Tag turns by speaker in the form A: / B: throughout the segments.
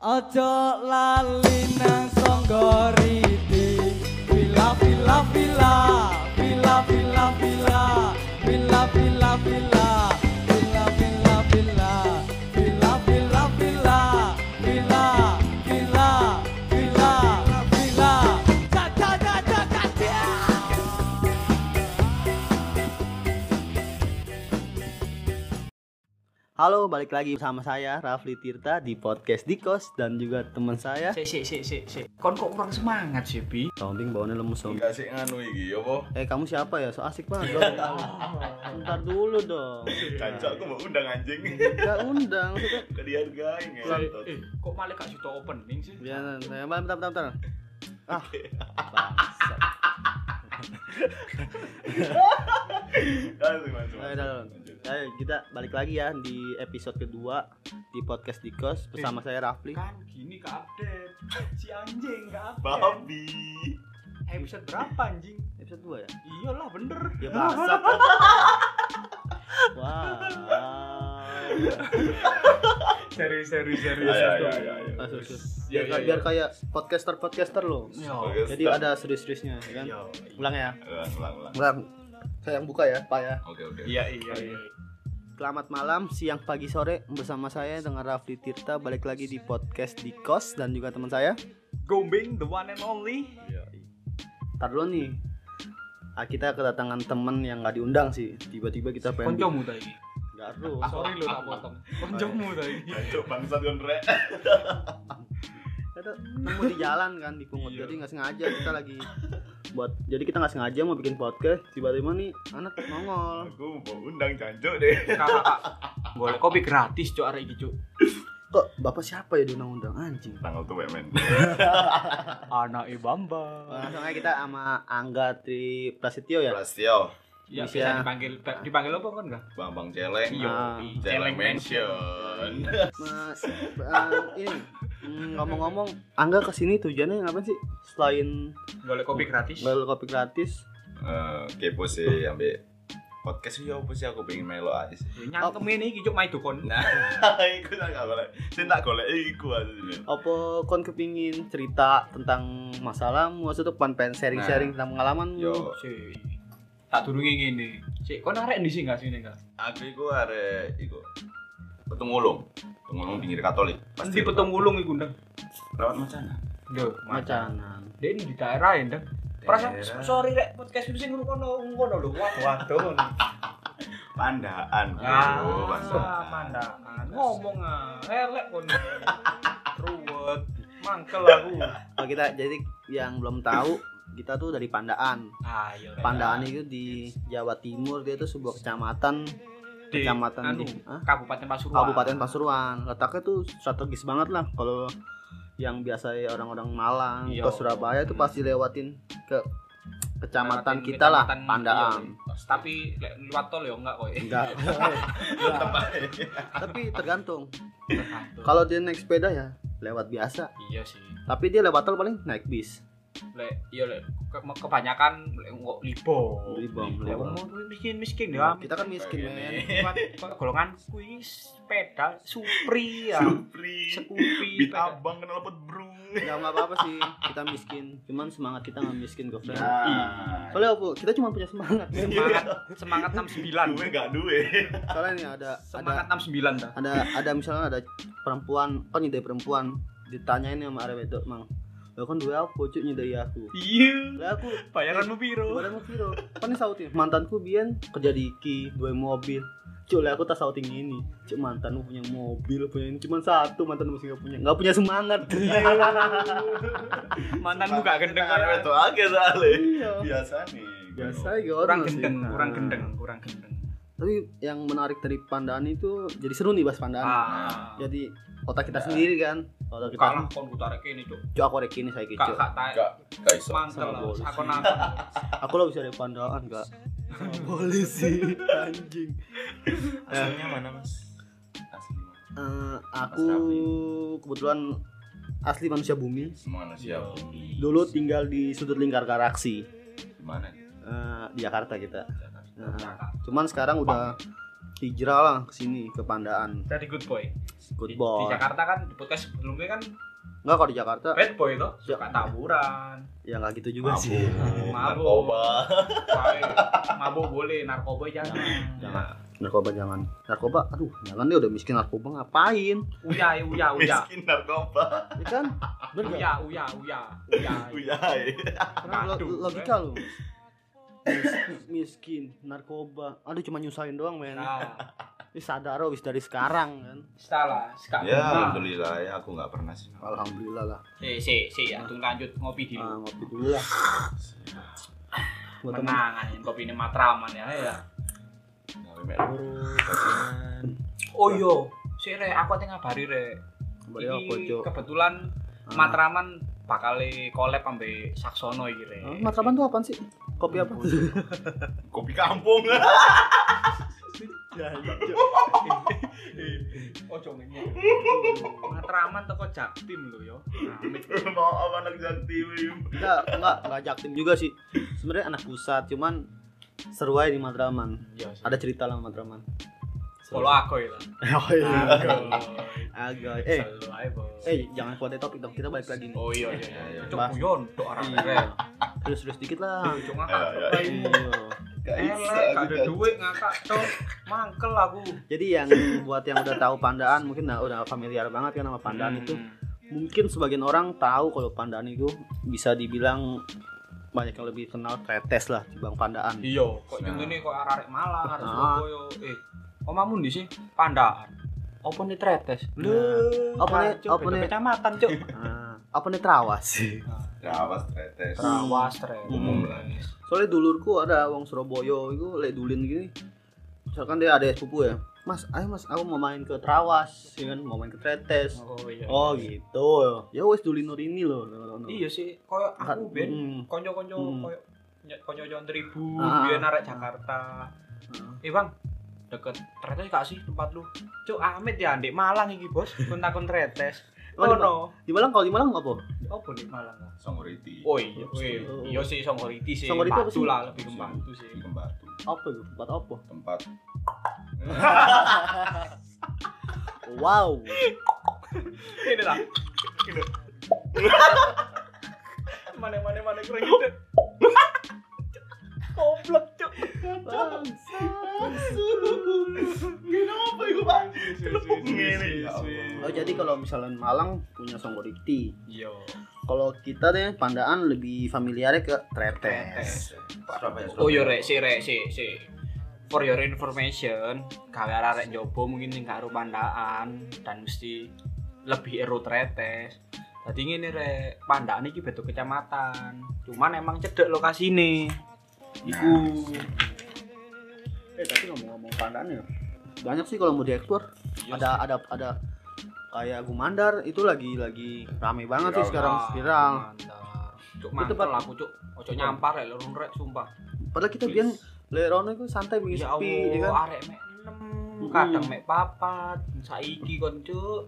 A: Ojo lali nang songgori di Vila Vila Vila Vila Vila Vila Vila Vila Vila
B: Halo, balik lagi bersama saya Rafli Tirta di podcast Dikos dan juga teman saya.
C: Sik sik sik sik sik. Kon kok kurang semangat sih, Bi?
B: Sombing bawaannya lemes sombing.
D: Enggak sih nganu iki apa?
B: Eh kamu siapa ya? So asik banget dong. Bentar dulu dong.
D: Cancok aku mau undang anjing.
B: Gak undang maksudnya.
D: Gak dihargai ngentot.
C: Eh, kok malah gak situ opening sih?
B: Biar saya bentar bentar bentar. Ah. bangsat.
D: Langsung langsung.
B: Ayo, Ayo kita balik lagi ya di episode kedua di podcast Dikos bersama saya Rafli.
C: Kan gini ke update. Si anjing gak update.
D: Babi.
C: Episode berapa anjing?
B: Episode 2 ya?
C: Iyalah bener.
B: Ya bangsat. Wah.
C: Serius serius
D: Ayo ayo ayo. ayo.
B: Masuk, masuk.
C: Iya,
B: Biar, biar kayak podcaster podcaster loh. Jadi ada serius-seriusnya, ya kan?
C: Yo.
B: Ulang ya.
D: Ulang ulang ulang.
B: Ulang. Saya yang buka ya, Pak ya.
D: Oke oke.
C: Iya iya iya.
B: Selamat malam, siang, pagi, sore bersama saya dengan Rafli Tirta balik lagi di podcast di kos dan juga teman saya.
C: Gombing the one and only.
B: Ntar dulu nih. Ah, kita kedatangan temen yang nggak diundang sih. Tiba-tiba kita pengen.
C: Koncomu tadi.
B: Nggak harus.
C: Sorry lu tak potong. Koncomu tadi.
D: Cancok bangsat kon rek.
B: Kita nemu di jalan kan di pungut.
C: Iya.
B: Jadi nggak sengaja kita lagi buat. Jadi kita nggak sengaja mau bikin podcast. Tiba-tiba nih anak nongol.
D: Aku mau undang cancok deh.
C: Boleh kopi gratis cok iki cok.
B: Kok bapak siapa ya diundang-undang anjing?
D: Tanggal tuh men.
C: Anak Bambang.
B: Langsung aja kita sama Angga Tri Prasetyo ya.
D: Prastio,
C: Ya
B: Bisa.
C: dipanggil dipanggil apa kan enggak?
D: Bambang Celeng.
B: Ah.
D: Celeng Mansion.
B: Mas, eh, ini ngomong-ngomong, Angga ke sini tujuannya ngapain sih? Selain
C: Boleh kopi gratis.
B: bel kopi gratis,
D: Eh, kepo sih ambek podcast ya apa sih aku pengen melo aja sih.
C: Nyangkem ini iki cok mai dukun.
D: Nah, iku tak golek. Sing tak golek iku asline.
B: apa kon kepingin cerita tentang masalahmu? Maksudnya pan pengen sharing-sharing tentang pengalamanmu?
D: Yo,
C: Si. Tak durungi ngene. Sik, kon arek ndi sih enggak sini enggak?
D: aku iku arek iku. Petungulung. Petungulung pinggir Katolik.
C: Pasti petung ulung iku ndang.
D: Lewat macana.
C: Yo,
B: Macanan.
C: Dia ini di daerah ya ndang. Perasaan sorry rek podcast itu sing ngono ngono lho. Waduh waduh.
D: Pandaan.
C: Ah,
D: Pandaan.
C: Ngomong ah, elek kon. Ruwet. Mangkel aku.
B: Oh, kita jadi yang belum tahu, kita tuh dari Pandaan.
C: Ayo.
B: Pandaan itu di Jawa Timur, dia tuh sebuah kecamatan
C: di
B: kecamatan
C: anu,
B: di Hah?
C: Kabupaten Pasuruan.
B: Kabupaten Pasuruan. Letaknya tuh strategis banget lah kalau yang biasa orang-orang Malang
C: Iya.
B: ke Surabaya tuh pasti lewatin ke kecamatan
C: Lewatin
B: kita lah, Pandaan.
C: iya. Tapi lek lewat tol ya enggak kok.
B: Enggak.
D: Tetep aja.
B: Tapi tergantung.
C: Tergantung.
B: Kalau dia naik sepeda ya lewat biasa.
C: Iya sih.
B: Tapi dia lewat tol paling naik bis.
C: Lek iya lek ke- kebanyakan lek libo.
B: Libom,
C: Lek
B: libom.
C: wong miskin-miskin ya.
B: Kita kan miskin men.
C: Golongan kuwi sepeda Supri ya.
D: Supri.
C: Sepeda.
D: abang kenal pot bro.
B: Ya nggak apa-apa sih. Kita miskin. Cuman semangat kita nggak miskin kok. friend.
D: Nah.
B: Soalnya apa? Kita cuma punya semangat.
C: Semangat semangat 69.
D: Duwe gak duwe.
B: Soalnya nih ada
C: Semangat 69 dah.
B: ada ada misalnya ada perempuan kan nyedai perempuan ditanyain sama arek wedok mang lo kan dua apa cuk nyedai aku
C: Iya.
B: lah aku
C: Bayaranmu piro?
B: badan mau piro kan sautin mantanku biyen kerja di iki dua mobil cuk lah aku tak sauting ini cuk mantanmu punya mobil punya ini cuma satu mantan masih gak punya nggak punya semangat
C: Mantanmu gak gendeng
D: Kan itu aja soalnya.
B: iya
D: Biasa nih.
B: biasa ya
C: Kurang
B: orang sih.
C: gendeng,
B: Nah.
C: kurang gendeng, kurang gendeng.
B: Tapi yang menarik dari pandaan itu jadi seru nih bahas pandaan
C: Ah.
B: jadi otak kita sendiri kan otak kita
C: Kalah kon kutarek ini, Cuk.
B: cuk aku rek ini saya
C: Kak
B: kecil
C: kak.
D: Gak gak iso.
C: Mantel Aku nonton.
B: aku lo bisa dari pandaan gak boleh sih anjing
D: Aslinya mana mas? Asli mana?
B: Eh, aku kebetulan asli manusia bumi
D: Manusia bumi.
B: dulu tinggal di sudut lingkar galaksi
D: Di mana?
B: Eh, di Jakarta kita. Nah, cuman sekarang udah hijrah lah ke sini ke Pandaan.
C: Jadi good boy.
B: Good
C: Di- Di,
B: boy.
C: Jakarta kan di podcast sebelumnya kan
B: Enggak kalau di Jakarta
C: bad boy tuh,
B: Ya.
C: suka tawuran,
B: ya nggak gitu juga sih.
C: Mabuk.
D: narkoba
C: mabuk boleh, narkoba jangan.
B: Jangan. Narkoba jangan. Narkoba, aduh, jangan deh udah miskin narkoba ngapain?
C: Uya, uya, uya.
D: miskin narkoba
B: Ya kan? Bener?
C: Uya, uya, uya, uya.
B: lo-
C: Aduh,
B: logika lu. Mis- miskin, narkoba. Aduh cuma nyusahin doang, men.
C: Nah,
B: Ini sadar wis dari sekarang kan.
C: salah, sekarang.
D: ya alhamdulillah ya aku nggak pernah sih
B: Alhamdulillah lah.
C: Si, si, si, antum lanjut ngopi dulu.
B: Ah, ngopi dulu lah.
C: Menangan kopi ini matraman ya ya. Oh iya, si re, aku ate ngabari re.
B: Cok?
C: kebetulan
B: Ah.
C: Matraman bakal collab ambe Saksono iki re.
B: Ah, Matraman tuh apaan sih? Kopi apa?
D: kopi kampung
C: Ojo ngene. Matraman teko Jaktim lho yo.
D: Mau apa anak jaktim
B: Enggak, enggak, enggak jaktim juga sih. Sebenarnya anak pusat, cuman seru aja di Matraman.
C: Iya.
B: Ada cerita lah Matraman.
C: Follow aku ya.
B: Oh iya.
C: Agoy.
B: Agak. Eh, eh jangan dari topik dong. Kita balik lagi nih.
C: Oh iya iya.
D: Iya, iya.
C: Cuk guyon tok arah
B: Iya.
C: re.
B: Terus-terus dikit lah.
C: Cuk
D: Ya,
C: ngakak
D: ya.
C: kaimu.
B: Iya.
C: Elek, gak ada duit ngakak cok. Mangkel aku.
B: Jadi yang buat yang udah tahu Pandaan mungkin udah, udah familiar banget kan sama Pandaan itu.
C: Hmm.
B: Mungkin sebagian orang tahu kalau Pandaan itu bisa dibilang banyak yang lebih kenal Tretes lah di Bang Pandaan.
C: Iya, kok contohnya kok arek Malang, arek. Surabaya. Eh, omamu di sih Pandaan. Apa nih tretes?
B: Nah, apa nih- apa nih-
C: kecamatan, Cuk.
B: Ah, apa nih Trawas?
D: Trawas tretes
C: Trawas, tretes.
D: umum lah
B: Soalnya dulurku ada wong Surabaya itu lek dulin gini. Misalkan dia ada sepupu ya. Mas, ayo Mas, aku mau main ke Trawas, ya kan, mau main ke Tretes.
C: Oh iya.
B: Oh gitu. Ya wes dulin ini loh.
C: Iya sih, koyo aku ben
B: Hmm.
C: konco-konco
B: Hmm.
C: koyo ny- konco-konco ribu
B: Ah.
C: biyen arek Jakarta.
B: Ah.
C: Eh, Bang, deket tretes gak sih tempat lu? Cuk, Amit ya ndek Malang iki, Bos. Kon takon tretes.
B: Oh, di-
C: no.
B: Di Malang kalau di Malang apa?
C: Apa di Malang?
D: Songoriti
C: Oh iya, iya sih Songoriti sih.
B: Songoriti apa sih?
C: lah, lebih ke Batu sih.
D: Kembatu
B: Apa itu? Tempat apa?
D: tempat
B: Wow.
C: Ini lah. Ini. Mana mana mana kurang gitu. Goblok, Cuk.
D: kenapa itu pak ngene, ya.
B: Oh jadi kalau misalnya Malang punya Songgoriti,
C: Yo.
B: kalau kita deh Pandaan lebih familiarnya ke Tretes.
C: Oh yo
D: Surabaya.
C: rek, si rek, si si. For your information, gawe arek jopo mungkin sing gak pandaan dan mesti lebih ero tretes. Dadi ngene rek, pandaan iki beda kecamatan. Cuman emang cedek lokasine. Iku
B: Eh tapi ngomong-ngomong Pandaan ya, banyak sih kalau mau diekspor. Ada ada ada kayak Gumandar itu lagi lagi rame banget sih sekarang viral.
C: Cuk
B: Itu
C: mantel
B: Pak.
C: aku cuk. Ojo nyampar rek lurun rek sumpah.
B: Padahal kita biar Lerono itu santai bingung
C: Ya
B: sepi, ya kan?
C: Allah, arek mek 6, kadang mek papat, saiki kon cuk.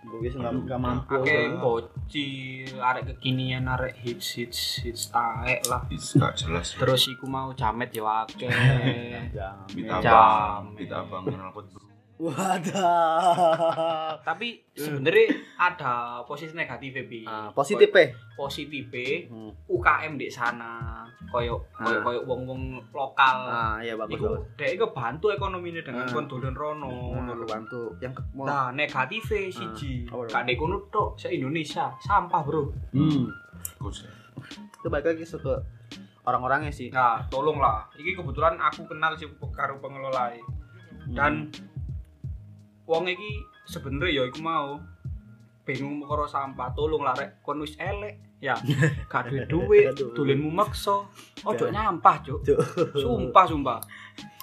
B: Gue biasa nggak nggak mampu. Aja.
C: bocil, arek kekinian, arek hits hits hits taek lah.
D: Is, gak jelas
C: Terus iku mau jamet ya akeh.
B: Jangan.
D: Bita
C: Jam.
D: abang kenal pot bro
B: Wadah.
C: Tapi sebenarnya ada posisi negatif Bi.
B: Ah, positif ya.
C: Positif
B: Hmm.
C: UKM di sana. Koyo koyo
B: Ah.
C: koyo wong-wong lokal.
B: Ah, iya bagus
C: Iku dhek iku bantu ekonomine dengan
B: Ah.
C: kon dolen rono.
B: Mau bantu yang ke- mau
C: Nah, negatifnya siji.
B: Oh, iya.
C: Gak dek kono tok, se Indonesia sampah, Bro.
B: Hmm. Itu balik lagi ke orang-orangnya sih.
C: Nah, tolonglah. Iki kebetulan aku kenal si karo pengelola. Dan wong iki sebenarnya ya iku mau bingung karo sampah. Tolonglah rek kon wis elek. Ya, gak duwe duit, dolenmu maksa. Ojo
B: Ya.
C: nyampah, Cuk. Sumpah, sumpah.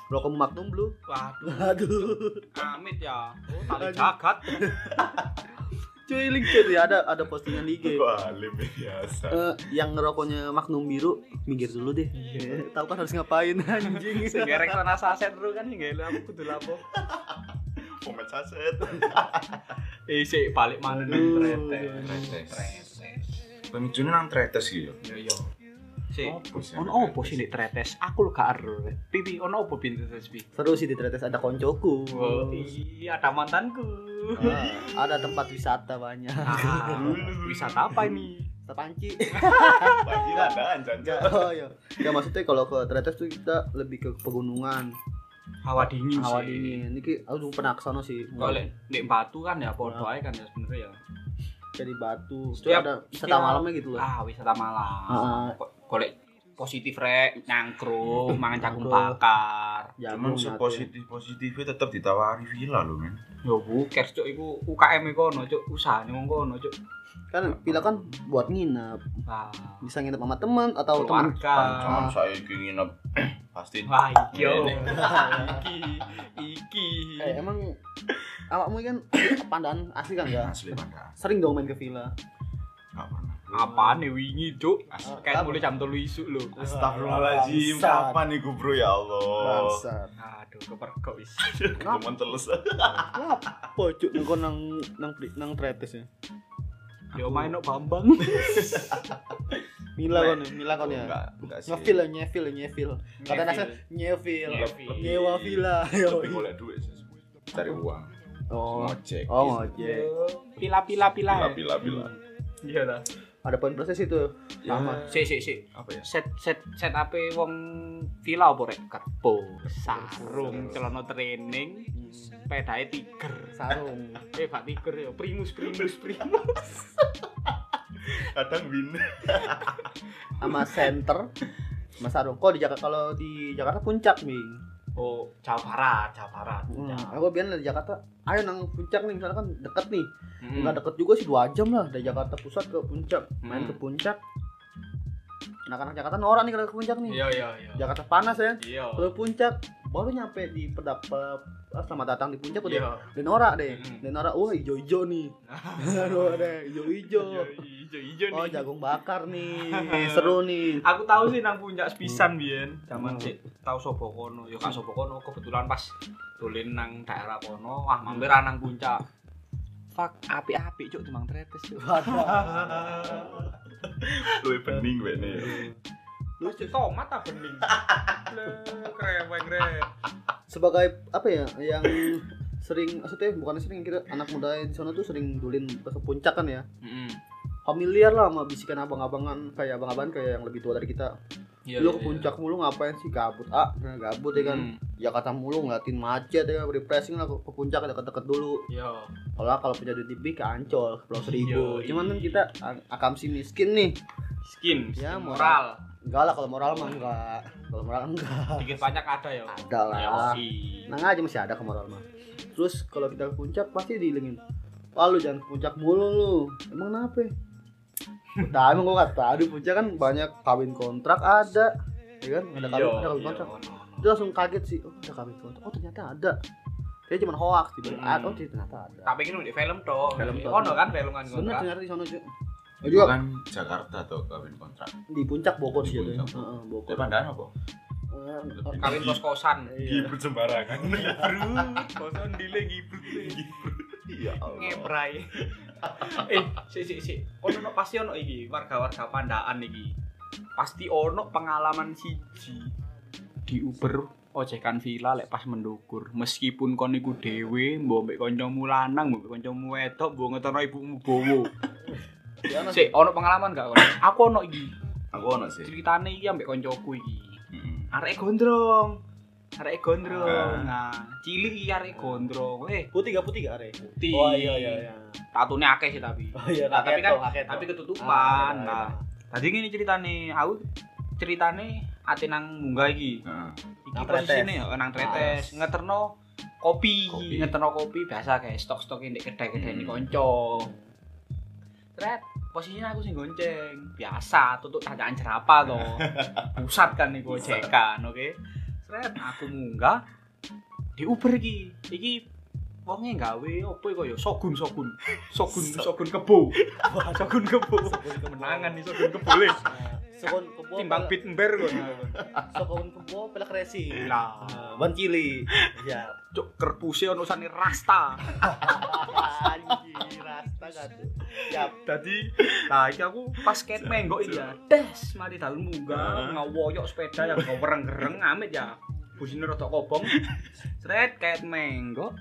B: Rokok Magnum Blue.
C: Waduh,
B: Aduh.
C: amit ya. Oh, tali jagat.
B: Cuy, link cuy. Ada ada postingan di IG.
D: Wah, lebih biasa.
B: Eh, yang ngerokoknya Magnum biru minggir dulu deh. Eh, Tahu kan harus ngapain anjing.
C: Sing gerek sana saset bro kan sing gele aku kudu lapo.
D: Pomet saset.
C: Eh sik balik mana
B: Aduh.
C: tretes.
D: Tretes. Pemicunya nang tretes gitu.
C: Yo yo. Sik.
D: Apa sih?
C: Ono opo sih nek tretes? Aku lho gak ero. Pipi ono opo bin tretes pi?
B: Seru sih di Tretes ada koncoku.
C: Oh, iya ada mantanku.
B: Ah, ada tempat wisata banyak.
C: Ah, wisata apa ini?
B: Terpanci. Enggak,
D: Jan.
B: oh iya. Enggak maksudnya kalau ke Tretes tuh kita lebih ke pegunungan,
C: Hawa dingin
B: hawa
C: sih.
B: dingin. Niki aku pernah ke sono sih.
C: Kalau nek batu kan ya podo ae kan ya sebenarnya ya.
B: Jadi batu.
C: Setiap-
B: ada wisata
C: setiap-
B: malamnya gitu loh.
C: Ah, wisata malam. Kok golek positif rek, nyangkruk, mangan jagung
B: Nyangkruk.
C: bakar.
B: Nyatu.
D: sepositif positifnya tetap ditawari villa loh men.
C: Yo buker cuk iku UKM e kono cuk, usahane wong kono cuk.
B: Kan pila kan buat nginep.
C: Wah,
B: Bisa nginep sama teman atau teman.
D: Cuman saya ingin nginep pasti.
C: Wah, iki.
D: Ini.
C: iki, iki.
B: Eh emang awakmu kan pandangan asli kan enggak?
D: Asli pada.
B: Sering dong main ke villa.
D: Enggak pernah.
C: Apaan nih wingi cuk? Kayak mulai jam 3 isuk lho.
D: Kapan nih bro ya Allah?
B: Bangsat.
C: Aduh, kepergok wis.
D: Cuman teles.
B: Apa cuk nang nang nang Tretes ya?
C: Yo main no Bambang.
B: Mila kon, ya, Mila kon ya.
D: Enggak, enggak sih.
B: Ngefil, nyefil, nyefil. Kata nasa nyefil.
C: Nyefil.
B: Nyewa villa. Yo.
D: Lebih golek duit sih. Cari uang.
B: Oh.
D: Ngojek.
B: Oh, ngojek.
C: Pila pila pila.
D: Pila pila pila.
C: Iya lah.
B: Ada poin proses itu. Sama.
C: Si si si.
D: Apa ya?
C: Set set set apa wong villa apa rek? Kerbo, sarung, celana training, sepedae tiger.
B: Sarung.
C: Eh gak tiger ya, primus primus primus.
D: Kadang win.
B: Sama center. Sama sarung. Kok di Jakarta kalau di Jakarta puncak, Ming.
C: Oh, Jawa Barat, Jawa Barat.
B: Hmm. Aku biar di Jakarta, ayo nang puncak nih, misalnya kan deket nih.
C: Hmm.
B: Enggak deket juga sih dua jam lah dari Jakarta pusat ke puncak. Main
C: Hmm.
B: ke puncak. Anak-anak Jakarta norak nih kalau ke puncak nih.
C: Iya iya iya.
B: Jakarta panas ya.
C: Iya.
B: Kalau puncak baru nyampe di pedap ah, selamat datang di puncak udah
C: Iya.
B: udah norak deh.
C: Mm-mm.
B: Udah norak, wah hijau-hijau nih. Aduh, ada hijau-hijau.
C: Ijo-ijo
B: Oh,
C: nih.
B: jagung bakar nih. Seru nih.
C: Aku tahu sih nang puncak sepisan biyen. Zaman
B: Hmm.
C: sik tahu sapa kono. Yo sapa kono kebetulan pas dolen nang daerah kono, wah mampir nang puncak. Fuck, api-api cuk timbang tretes cuk.
D: Luwih bening wene.
C: Lu cuk tomat ta bening. Kreweng re.
B: Sebagai apa ya yang sering maksudnya bukan sering kita anak muda di sana tuh sering dulin ke puncak kan ya
C: Heeh.
B: familiar lah sama bisikan abang-abangan kayak abang-abangan kayak yang lebih tua dari kita
C: Iya.
B: lu ke puncak mulu ngapain sih gabut ah gabut ya kan Jakarta mulu ngeliatin macet ya refreshing lah ke, ke puncak deket-deket dulu
C: Iya.
B: kalau kalau punya duit lebih ke Ancol ke Pulau Seribu
C: Iya,
B: cuman kan
C: iya.
B: kita a- akam si miskin nih
C: Skin,
B: Ya,
C: skin
B: moral.
C: moral.
B: Enggak lah kalau moral mah enggak kalau moral enggak
C: Dikit banyak ada ya.
B: ada lah
C: Yosi.
B: Nang aja masih ada ke moral mah. Terus kalau kita ke puncak pasti diilingin. Wah lu jangan ke puncak mulu lu. Emang kenapa? Nah, emang gua kata tadi puncak kan banyak kawin kontrak ada. Ya kan? Ada kawin, ada kawin
C: Iya,
B: kontrak. Itu langsung kaget sih. Oh, ada kawin kontrak. Oh, ternyata ada. Dia cuma hoax gitu.
C: Hmm.
B: Oh, ternyata ada.
C: Tak pikir di film toh.
B: Film toh.
C: Ono kan film kan
B: Bener
C: kontrak.
B: ternyata di sana juga.
D: Itu
B: juga
D: kan Jakarta tuh kawin kontrak.
B: di puncak Bogor
D: Di
B: sih
D: puncak.
B: Heeh, Bogor.
D: pandaan apa?
B: Eh,
C: Kawin kos-kosan.
B: Iya.
D: sembarangan.
C: Kosan dile gibrut.
D: Iya Allah.
C: Ngeprai. eh, si si si. Ono no, pasti ono iki warga-warga pandaan iki. Pasti ono pengalaman siji di Uber ojekan villa lek pas mendukur meskipun kon iku dhewe mbok mbek kancamu lanang mbok kancamu wedok mbok ngetono ibumu bowo
B: Ya,
C: sik ono pengalaman gak kon aku ono iki.
D: Aku ono sih.
C: ceritane iki ambek kancaku iki.
D: Mm-mm.
C: arek gondrong. Arek gondrong.
D: Ah.
C: nah cilik iki arek gondrong. Eh
B: putih gak? Putih gak, Are?
C: putih.
B: Oh iya iya iya.
C: tatune akeh sih tapi.
B: Oh iya,
C: Nah, tapi kan- tapi
B: Ah,
C: ketutupan
B: iya,
C: nah tadi gini ceritane aku ceritane ate nang munggah iki.
D: Nah,
C: iki posisine ya nang tretes. Ngeterno kopi,
D: Kopi.
C: ngeterno kopi biasa kayak stok-stok ini kedai-kedai ini
D: Hmm.
C: konco Tret, posisinya aku sing gonceng. Biasa tutup tanjakan jerapa to. Pusat kan nih gojekan oke. Tret, aku munggah. Di Uber iki. Iki wonge gawe opo iku ya sogun sogun sogun sogun kebo sogun kebo menangan nih sogun kebo le
B: Sokon kebo.
C: timbang bit ember kok
B: Sokon kebo pelek racing.
C: lah
B: Ban cili. Iya.
C: cuk kerpuse ono sane rasta
B: Anjir, rasta. tuh. Siap.
C: Dadi nah iki aku pas ket menggok ya. Des mari dalu munggah ngawoyok sepeda yang gak wereng-gereng amit ya. Busine rada kobong. Sret ket menggok.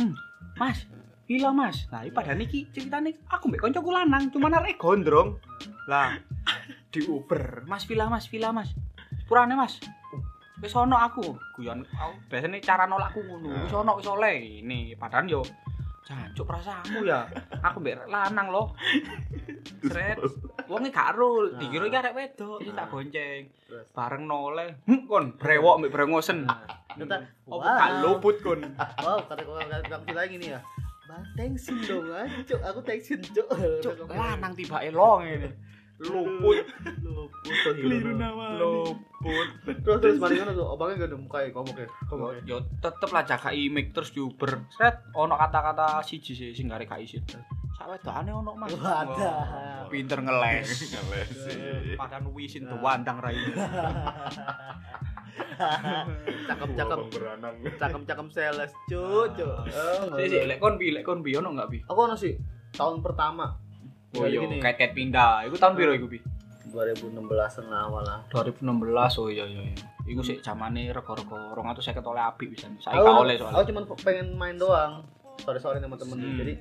C: Hmm, Mas, Pila mas, nah ini pada niki ceritanya aku mbak koncoku lanang, cuman arek gondrong. Lah, di Uber, mas Pila mas, Pila mas. Purane mas, wis aku guyon. Biasanya cara nolakku ngono. Wis ono ini padahal yo jancuk perasaanmu ya aku mbek lanang loh. Sret wonge gak ro dikira iki arek wedok iki tak bonceng bareng noleh. Hm, kon brewok mbek brengosen opo gak luput kon?
B: Wow, kata kata kata kita gini ya. Bang tensin dong, cuk. Aku tensin, cuk.
C: cuk lanang tiba elong ini luput.
B: Luput. Tuh hilang.
C: nama luput.
B: Terus terus mari ngono tuh, obangnya gak ada muka ya. Kamu
C: yo, yo tetep lah jaga imik terus di Uber sret ono kata-kata siji sih sing gak isin sak wedokane ono mas.
B: Wadah.
C: pinter ngeles.
D: Ngelesi.
C: padahal wisin tuwandang rai
B: Cakep cakep cakep cakep sales. Oh,
C: sih sih lek kon bi lek kon bi ono enggak bi?
B: Aku ono sih tahun pertama.
C: Oh iya kait-kait pindah iku tahun piro iku bi
B: 2016 an awal lah.
C: 2016 oh iya iya iya. iku sih zamane rego-rego 250 oleh apik bisa saya
B: Aku,
C: gak oleh
B: aku
C: soalnya
B: cuma pengen main doang. Sore-sore sama temen
C: Hmm.
B: Jadi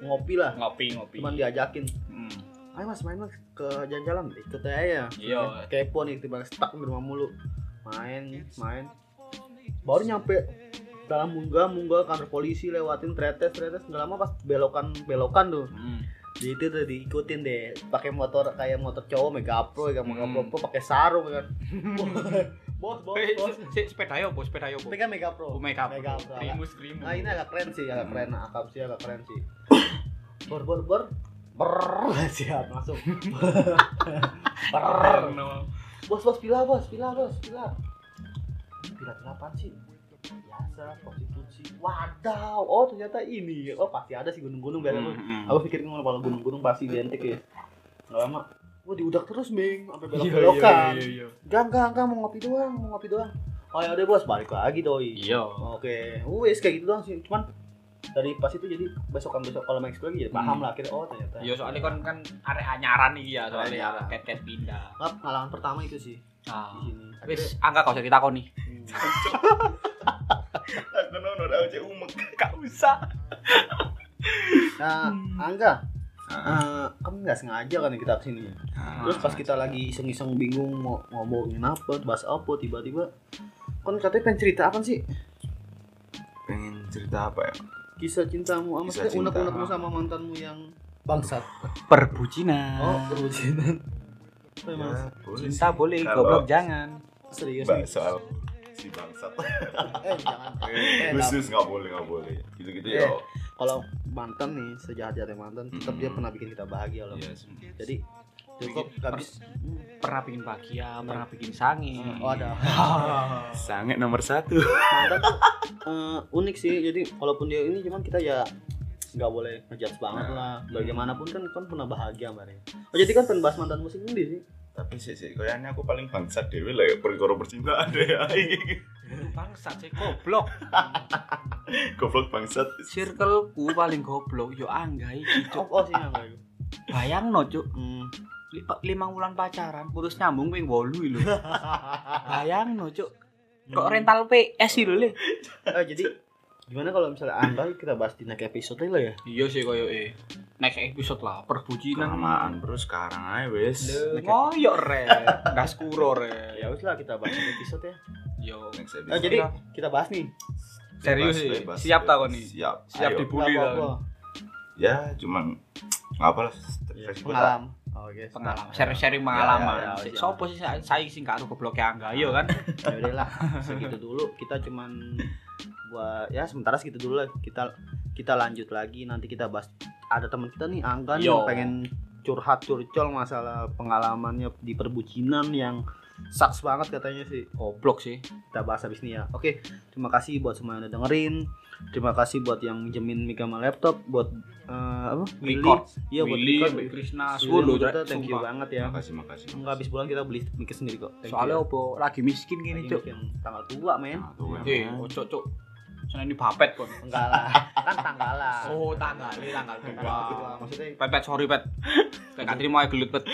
B: ngopi lah.
C: ngopi ngopi
B: Cuman diajakin.
C: Hmm.
B: Ayo mas main mas ke jalan-jalan ikut aja ya.
C: Iya.
B: Kepo nih tiba stuck di rumah mulu. Main, main. Baru nyampe dalam munggah munggah kantor polisi lewatin tretes tretes nggak lama pas belokan belokan tuh
C: Hmm.
B: Di itu tuh diikutin deh. Pakai motor kayak motor cowok Mega Pro ya Mega Pro
C: Hmm.
B: Pro pakai sarung kan. Bos bos
C: Eh,
B: bos.
C: si- sepeda yo, bos, sepeda yo, bos.
B: Mega Mega Pro.
C: Oh, Mega
B: Mega
C: Pro.
B: Pro
C: Primus, Primus.
B: nah ini agak keren sih agak
C: Hmm.
B: keren. Akap sih agak keren sih. Bor bor bor. Ber siap masuk. Ber bos bos pila bos pila bos pila. Ini pila pila apaan sih biasa prostitusi. Wadaw. Oh ternyata ini. Oh pasti ada sih gunung-gunung biar aku
C: Hmm.
B: aku pikir ngono kalau gunung-gunung pasti identik ya. Nggak lama wah diudak terus ming. Sampai
C: Iya, iya,
B: belok-belokan
C: iya, iya.
B: enggak enggak enggak mau ngopi doang mau ngopi doang. Oh ya udah bos. Balik lagi doi.
C: Iya.
B: oke. Wes kayak gitu doang sih. Cuman dari pas itu jadi besokan besok kalau main lagi jadi paham
C: Hmm.
B: lah akhirnya oh ternyata.
C: Iya, soalnya kan kan arek anyaran iki ya, soalnya
B: anyaran.
C: ket-ket pindah.
B: Pengalaman pertama itu sih.
C: Ah.
B: di sini.
C: Wis, angka kau usah ditakoni.
D: Aku nono ada aja umek.
C: Gak usah.
B: nah angga eh, kan nggak sengaja kan kita ke sini
C: Ah.
B: terus pas kita lagi iseng-iseng bingung mau ngomongin apa bahas apa tiba-tiba kan katanya pengen cerita apa sih
D: pengen cerita apa ya?
B: kisah cintamu sama
D: Kisah
B: maksudnya
D: cinta.
B: unek-unekmu sama mantanmu yang bangsat
C: Perbucinan.
B: oh perbucinan
D: Ya, boleh
C: Cinta
D: sih.
C: boleh,
D: Kalau
C: goblok jangan.
B: serius nih
D: soal si bangsat.
B: eh jangan eh.
D: Khusus nggak boleh nggak boleh. Gitu-gitu
B: Eh.
D: ya.
B: kalau mantan nih sejahat-jahatnya mantan tetap dia
D: Mm.
B: pernah bikin kita bahagia loh
D: Iya.
B: jadi cukup habis
C: Pernah bikin bahagia, pernah bikin sange.
B: oh ada
D: Sangat nomor satu.
B: mantan eh, unik sih jadi walaupun dia ini cuman kita ya nggak boleh ngejudge banget lah bagaimanapun kan kan pernah bahagia mbak Re. oh jadi kan pengen bahas mantan musik ini sih
D: Tapi sih sih, kayaknya aku paling bangsat dewe lah ya perkara percintaan deh. ya.
C: Bangsat sih goblok.
D: Goblok bangsat.
C: Circleku paling goblok yo angga iki,
B: oh,
C: Cuk.
B: oh sih nggak itu
C: Bayangno, Cuk.
B: hmm.
C: Li- lima bulan pacaran putus nyambung ping 8 lho. Bayangno, Cuk. Kok rental PS sih lho, Le?
B: Eh, jadi gimana kalau misalnya anda kita bahas di next episode lah ya
C: Iya sih koyo eh. Next episode lah, perbucinan.
D: Kelamaan bro sekarang aja wes.
C: Le, ngoyo re, gas kuro re.
B: ya wis lah kita bahas episode ya
C: Yo.
D: Next
B: Eh,
D: episode.
B: jadi kita bahas nih
C: Serius sih.
D: bebas,
C: Siap kau nih?
D: Siap.
C: Siap dibully
B: Nggak
C: lah.
D: Ya cuman nggak apa lah.
B: Ya, pengalaman oke
C: Pengalaman, sharing-sharing pengalaman.
B: Ya, ya, ya,
C: Si-
B: ya.
C: Sopo sih saya saya sing karo goblok angga, yo kan?
B: ya udah lah segitu dulu kita cuman buat ya sementara segitu dulu lah kita kita lanjut lagi nanti kita bahas ada teman kita nih Angga nih
C: Yo.
B: yang pengen curhat curcol masalah pengalamannya di perbucinan yang saks banget katanya sih
C: Goblok sih.
B: kita bahas habis ini ya oke terima kasih buat semua yang udah dengerin terima kasih buat yang minjemin mic sama laptop buat eh, apa
C: Record.
B: iya buat.
C: Mbak Krishna, Sulu,
B: thank you banget ya
D: Makasih makasih.
B: Enggak habis bulan kita beli mic sendiri kok Thank
C: Soalnya opo lagi miskin
B: ya.
C: gini, Cuk.
B: mic yang tanggal tua men
D: tuh,
C: Eh,
D: emang.
C: ojo, Cuk. Seneni bapet kon.
B: Enggak lah, kan tanggalan.
C: Oh, tanggal ini tanggal
B: Tanggal
C: dua.
B: Maksudnya
C: Pet pet sorry pet. Kayak terima aja gelut pet.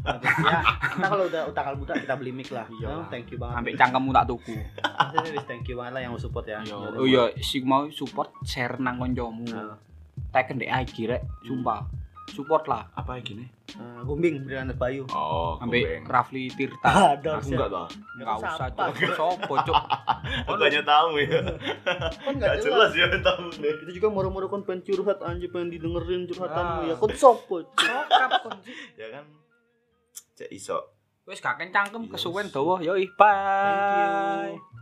B: ya, kita kalau udah tanggal buta kita beli mic lah.
C: Iya.
B: Oh, thank you banget.
C: Sampai cangkemmu tak tuku.
B: Maksudnya wis thank you banget lah yang support ya. Yaudah,
C: Oh iya, sing mau support share nang koncomu. Teken di IG rek, sumpah. Support lah.
D: Apa ya gini?
B: Eh, Gumbing Brilander Bayu.
D: Oh,
C: Sampai. Rafli Tirta.
B: Ada
D: Aku enggak tahu.
C: Enggak usah, cok. Sopo, cok.
D: Aku hanya tahu ya.
B: Kan
D: Enggak jelas ya tahu deh.
B: Itu juga moro-moro kan pengen curhat anjir pengen didengerin curhatanmu
C: Ah.
B: ya. Kon sopo? Cuk?
C: Sokap kon.
D: Ya kan. Cek iso.
C: Wis gak kencangkem
D: Yes.
C: kesuwen dawa. Yoi, bye.
B: Thank you.